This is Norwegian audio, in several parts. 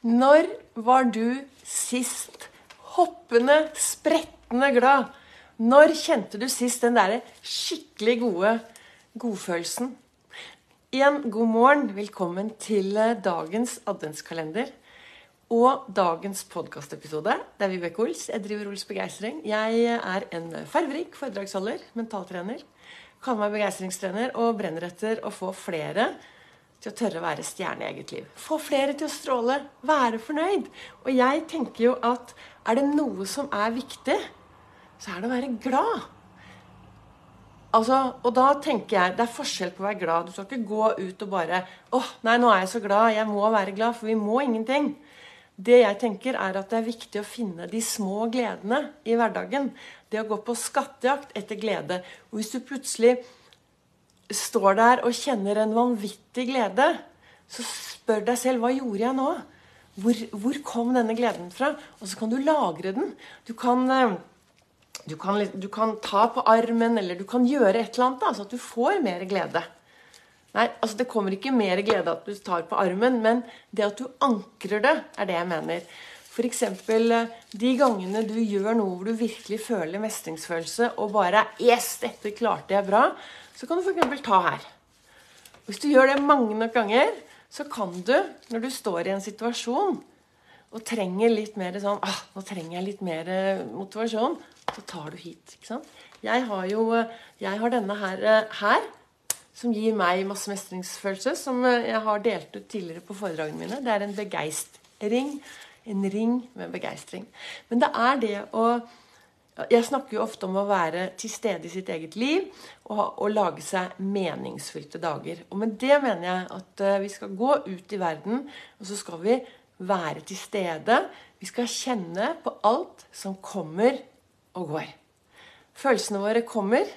Når var du sist hoppende, sprettende glad? Når kjente du sist den derre skikkelig gode godfølelsen? Igjen, god morgen. Velkommen til eh, dagens adventskalender og dagens podkastepisode. Det er Vibeke Ols. Jeg driver Ols Begeistring. Jeg er en farverik foredragsholder, mentaltrener. Kaller meg begeistringstrener og brenner etter å få flere til å tørre å være stjerne i eget liv. Få flere til å stråle, være fornøyd. Og jeg tenker jo at er det noe som er viktig, så er det å være glad. Altså, og da tenker jeg det er forskjell på å være glad. Du skal ikke gå ut og bare åh, nei, nå er jeg så glad. Jeg må være glad. For vi må ingenting. Det jeg tenker er at det er viktig å finne de små gledene i hverdagen. Det å gå på skattejakt etter glede. Og hvis du plutselig står der og kjenner en vanvittig glede, så spør deg selv hva gjorde jeg nå? Hvor, hvor kom denne gleden fra? Og så kan du lagre den. Du kan, eh, du kan, du kan ta på armen, eller du kan gjøre et eller annet, da, så at du får mer glede. Nei, altså Det kommer ikke mer glede at du tar på armen, men det at du ankrer det, er det jeg mener. F.eks. Eh, de gangene du gjør noe hvor du virkelig føler mestringsfølelse og bare 'Yes, dette klarte jeg bra', så kan du f.eks. ta her. Hvis du gjør det mange nok ganger, så kan du, når du står i en situasjon og trenger litt mer sånn ah, 'Nå trenger jeg litt mer eh, motivasjon', så tar du hit. ikke sant? Jeg har jo eh, jeg har denne her, her som gir meg masse mestringsfølelse, som jeg har delt ut tidligere på foredragene mine. Det er en begeistring. En ring med begeistring. Men det er det å jeg snakker jo ofte om å være til stede i sitt eget liv og, og, lage seg meningsfylte dager. Og med det mener jeg at uh, vi skal gå ut i verden, og så skal vi være til stede. Vi skal kjenne på alt som kommer og går. Følelsene våre kommer.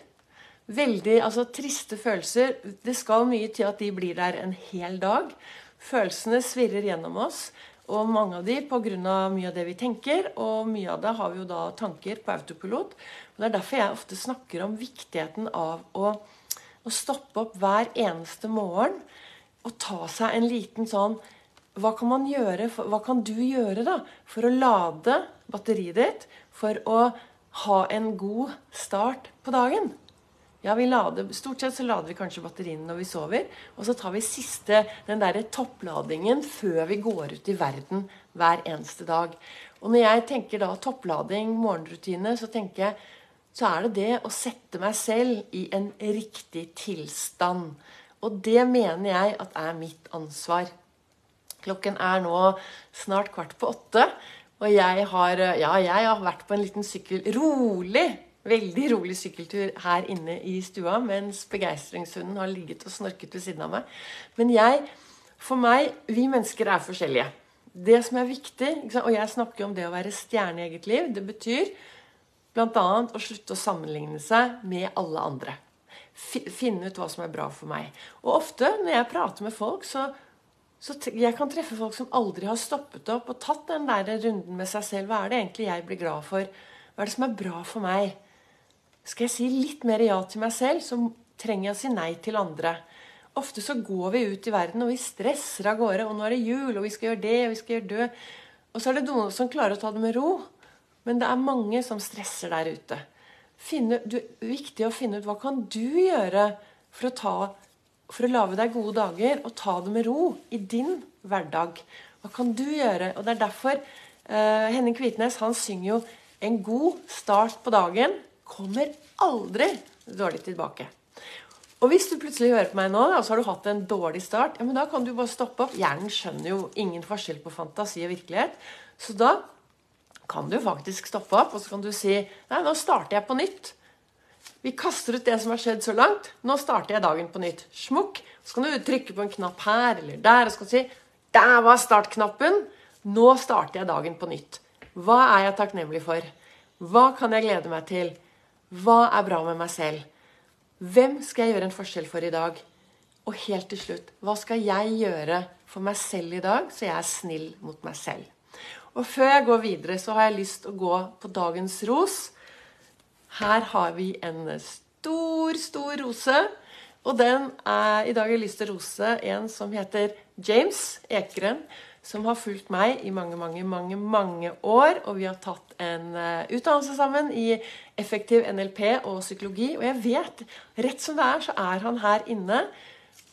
Veldig altså, triste følelser. Det skal mye til at de blir der en hel dag. Følelsene svirrer gjennom oss. Og mange av de pga. mye av det vi tenker, og mye av det har vi jo da tanker på autopilot. Og Det er derfor jeg ofte snakker om viktigheten av å, å stoppe opp hver eneste morgen og ta seg en liten sånn hva kan man gjøre, hva kan du gjøre da, for å lade batteriet ditt for å ha en god start på dagen? Ja, vi lader, Stort sett så lader vi kanskje batteriene når vi sover. Og så tar vi siste, den der toppladingen før vi går ut i verden hver eneste dag. Og når jeg tenker da topplading, morgenrutine, så tenker jeg så er det det å sette meg selv i en riktig tilstand. Og det mener jeg at er mitt ansvar. Klokken er nå snart kvart på åtte. Og jeg har, ja, jeg har vært på en liten sykkel rolig veldig rolig sykkeltur her inne i stua mens begeistringshunden har ligget og snorket ved siden av meg. Men jeg, for meg, vi mennesker er forskjellige. Det som er viktig, og jeg snakker om det å være stjerne i eget liv, det betyr bl.a. å slutte å sammenligne seg med alle andre. Finne ut hva som er bra for meg. Og ofte når jeg prater med folk, så, så jeg kan treffe folk som aldri har stoppet opp og tatt den der runden med seg selv. Hva er det egentlig jeg blir glad for? Hva er det som er bra for meg? Skal jeg si litt mer ja til meg selv, så trenger jeg å si nei til andre. Ofte så går vi ut i verden og vi stresser av gårde. Og nå er det jul, og vi skal gjøre det, og vi skal gjøre det. Og så er det noen som klarer å ta det med ro. Men det er mange som stresser der ute. Finne, du, viktig å finne ut hva kan du gjøre for å, ta, for å lage deg gode dager og ta det med ro i din hverdag. Hva kan du gjøre? Og det er derfor uh, Henning Kvitnes han synger jo 'En god start på dagen' kommer aldri dårlig tilbake. Og hvis du plutselig hører på meg nå, og så har du hatt en dårlig start, ja, men da kan du bare stoppe opp. Hjernen skjønner jo ingen forskjell på fantasi og virkelighet. Så da kan du faktisk stoppe opp, og så kan du si Nei, nå starter jeg på nytt. Vi kaster ut det som har skjedd så langt. Nå starter jeg dagen på nytt. Smukk. Så kan du trykke på en knapp her eller der og så kan du si Der var startknappen. Nå starter jeg dagen på nytt. Hva er jeg takknemlig for? Hva kan jeg glede meg til? Hva er bra med meg selv? Hvem skal jeg gjøre en forskjell for i dag? Og helt til slutt, hva skal jeg gjøre for meg selv i dag, så jeg er snill mot meg selv? Og før jeg går videre, så har jeg lyst til å gå på dagens ros. Her har vi en stor, stor rose. Og den er, i dag har jeg lyst til å rose en som heter James Ekeren. Som har fulgt meg i mange, mange, mange mange år. Og vi har tatt en uh, utdannelse sammen i effektiv NLP og psykologi. Og jeg vet, rett som det er, så er han her inne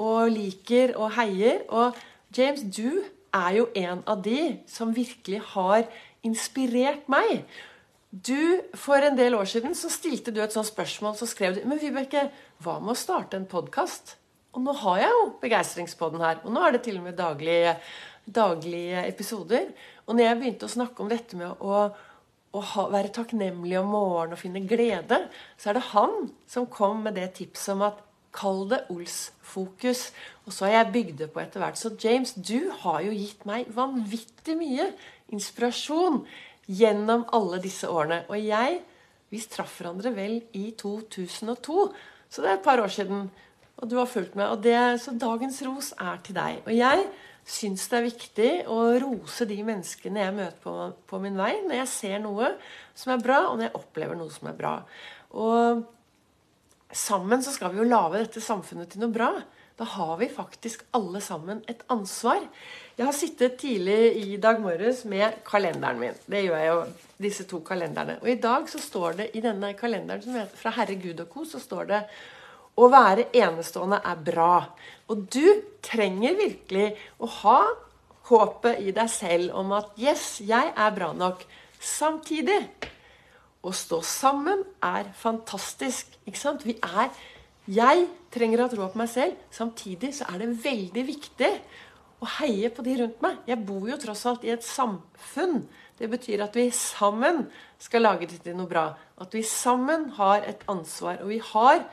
og liker og heier. Og James, du er jo en av de som virkelig har inspirert meg. Du, For en del år siden så stilte du et sånt spørsmål. Så skrev du Men Vibeke, hva med å starte en podkast? Og nå har jeg jo Begeistringspodden her. Og nå er det til og med daglige, daglige episoder. Og når jeg begynte å snakke om dette med å, å ha, være takknemlig om morgenen og finne glede, så er det han som kom med det tipset om at Kall det Ols-fokus. Og så har jeg bygd det på etter hvert. Så James, du har jo gitt meg vanvittig mye inspirasjon gjennom alle disse årene. Og jeg Vi traff hverandre vel i 2002, så det er et par år siden. Og du har fulgt med. Og det, så dagens ros er til deg. Og jeg syns det er viktig å rose de menneskene jeg møter på, på min vei, når jeg ser noe som er bra, og når jeg opplever noe som er bra. Og sammen så skal vi jo lage dette samfunnet til noe bra. Da har vi faktisk alle sammen et ansvar. Jeg har sittet tidlig i dag morges med kalenderen min. Det gjør jeg jo, disse to kalenderne. Og i dag så står det i denne kalenderen som heter fra Herre Gud og co. så står det å være enestående er bra. Og du trenger virkelig å ha håpet i deg selv om at 'yes, jeg er bra nok'. Samtidig å stå sammen er fantastisk. Ikke sant? Vi er jeg trenger å ha tro på meg selv. Samtidig så er det veldig viktig å heie på de rundt meg. Jeg bor jo tross alt i et samfunn. Det betyr at vi sammen skal lage det til noe bra. At vi sammen har et ansvar. Og vi har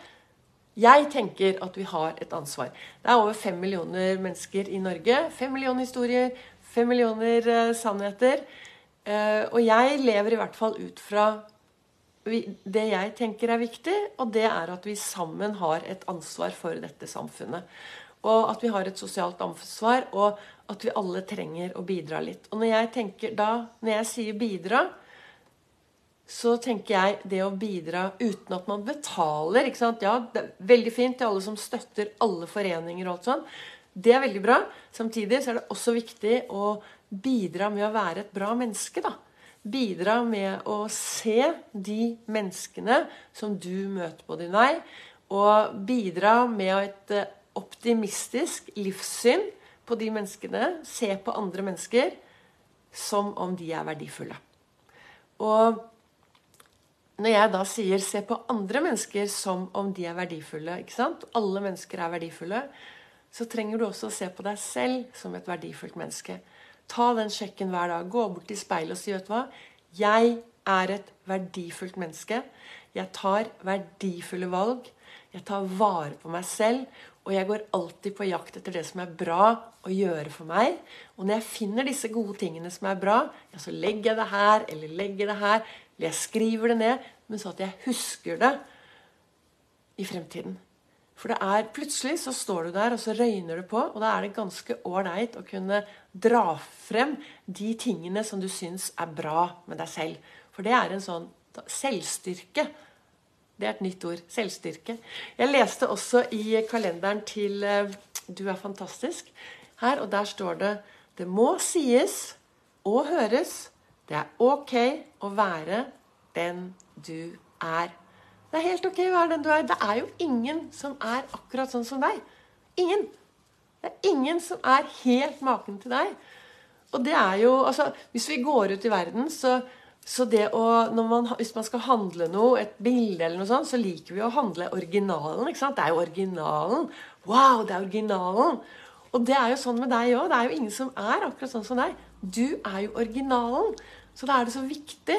Jeg tenker at vi har et ansvar. Det er over fem millioner mennesker i Norge. Fem millioner historier, fem millioner uh, sannheter. Uh, og jeg lever i hvert fall ut fra det jeg tenker er viktig, og det er at vi sammen har et ansvar for dette samfunnet. Og at vi har et sosialt ansvar, og at vi alle trenger å bidra litt. Og når jeg tenker da, når jeg sier bidra, så tenker jeg det å bidra uten at man betaler ikke sant? Ja, det er veldig fint til alle som støtter alle foreninger og alt sånt. Det er veldig bra. Samtidig så er det også viktig å bidra med å være et bra menneske. da bidra med å se de menneskene som du møter på din vei, og bidra med et eh, optimistisk livssyn på de menneskene. Se på andre mennesker som om de er verdifulle. Og når jeg da sier 'se på andre mennesker som om de er verdifulle', ikke sant? alle mennesker er verdifulle, så trenger du også å se på deg selv som et verdifullt menneske. Ta den sjekken hver dag. Gå bort til speilet og si vet du hva? Jeg er et verdifullt menneske. Jeg tar verdifulle valg. Jeg tar vare på meg selv. Og jeg går alltid på jakt etter det som er bra å gjøre for meg. Og når jeg finner disse gode tingene som er bra, ja, så legger jeg det her eller legger det her. Eller jeg skriver det ned, men så at jeg husker det i fremtiden. For det er, plutselig så står du der, og så røyner det på. Og da er det ganske ålreit å kunne dra frem de tingene som du syns er bra med deg selv. For det er en sånn selvstyrke. Det er et nytt ord. Selvstyrke. Jeg leste også i kalenderen til uh, Du er fantastisk her, og der står det Det må sies og høres. Det er ok å være den du er. Det er helt ok å være den du er. Det er jo ingen som er akkurat sånn som deg. Ingen. Det er ingen som er helt maken til deg. Og det er jo altså, Hvis vi går ut i verden, så, så det å man, Hvis man skal handle noe, et bilde eller noe sånt, så liker vi å handle originalen. ikke sant? Det er jo originalen. Wow, det er originalen. Og det er jo sånn med deg òg. Det er jo ingen som er akkurat sånn som deg. Du er jo originalen. Så da er det så viktig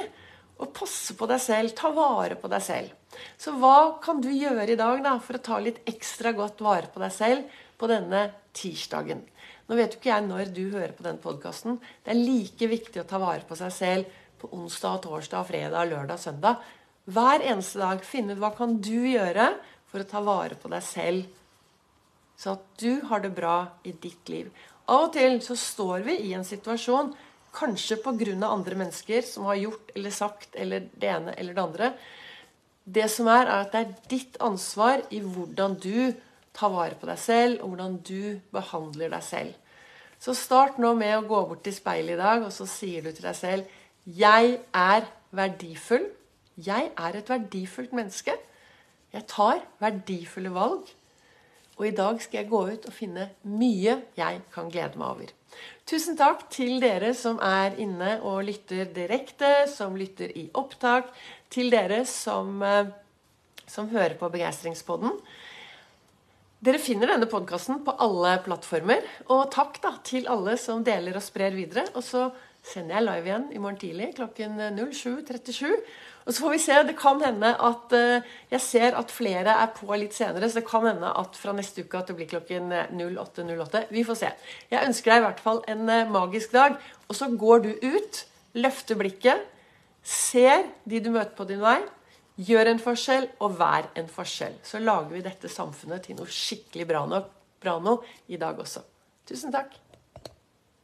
å passe på deg selv. Ta vare på deg selv. Så hva kan du gjøre i dag da, for å ta litt ekstra godt vare på deg selv på denne tirsdagen? Nå vet jo ikke jeg når du hører på den podkasten. Det er like viktig å ta vare på seg selv på onsdag, torsdag, fredag, lørdag, søndag. Hver eneste dag finne ut hva kan du gjøre for å ta vare på deg selv, så at du har det bra i ditt liv. Av og til så står vi i en situasjon, kanskje pga. andre mennesker som har gjort eller sagt eller det ene eller det andre, det som er, er at det er ditt ansvar i hvordan du tar vare på deg selv, og hvordan du behandler deg selv. Så start nå med å gå bort til speilet i dag, og så sier du til deg selv 'Jeg er verdifull'. Jeg er et verdifullt menneske. Jeg tar verdifulle valg. Og i dag skal jeg gå ut og finne mye jeg kan glede meg over. Tusen takk til dere som er inne og lytter direkte, som lytter i opptak. Til dere som, eh, som hører på Begeistringspodden. Dere finner denne podkasten på alle plattformer. Og takk da til alle som deler og sprer videre. Og så sender jeg live igjen i morgen tidlig klokken 07.37. Og så får vi se. Det kan hende at uh, Jeg ser at flere er på litt senere, så det kan hende at fra neste uke at det blir klokken 08.08. 08. Vi får se. Jeg ønsker deg i hvert fall en magisk dag. Og så går du ut, løfter blikket, ser de du møter på din vei, gjør en forskjell, og vær en forskjell. Så lager vi dette samfunnet til noe skikkelig bra, nok, bra nå i dag også. Tusen takk.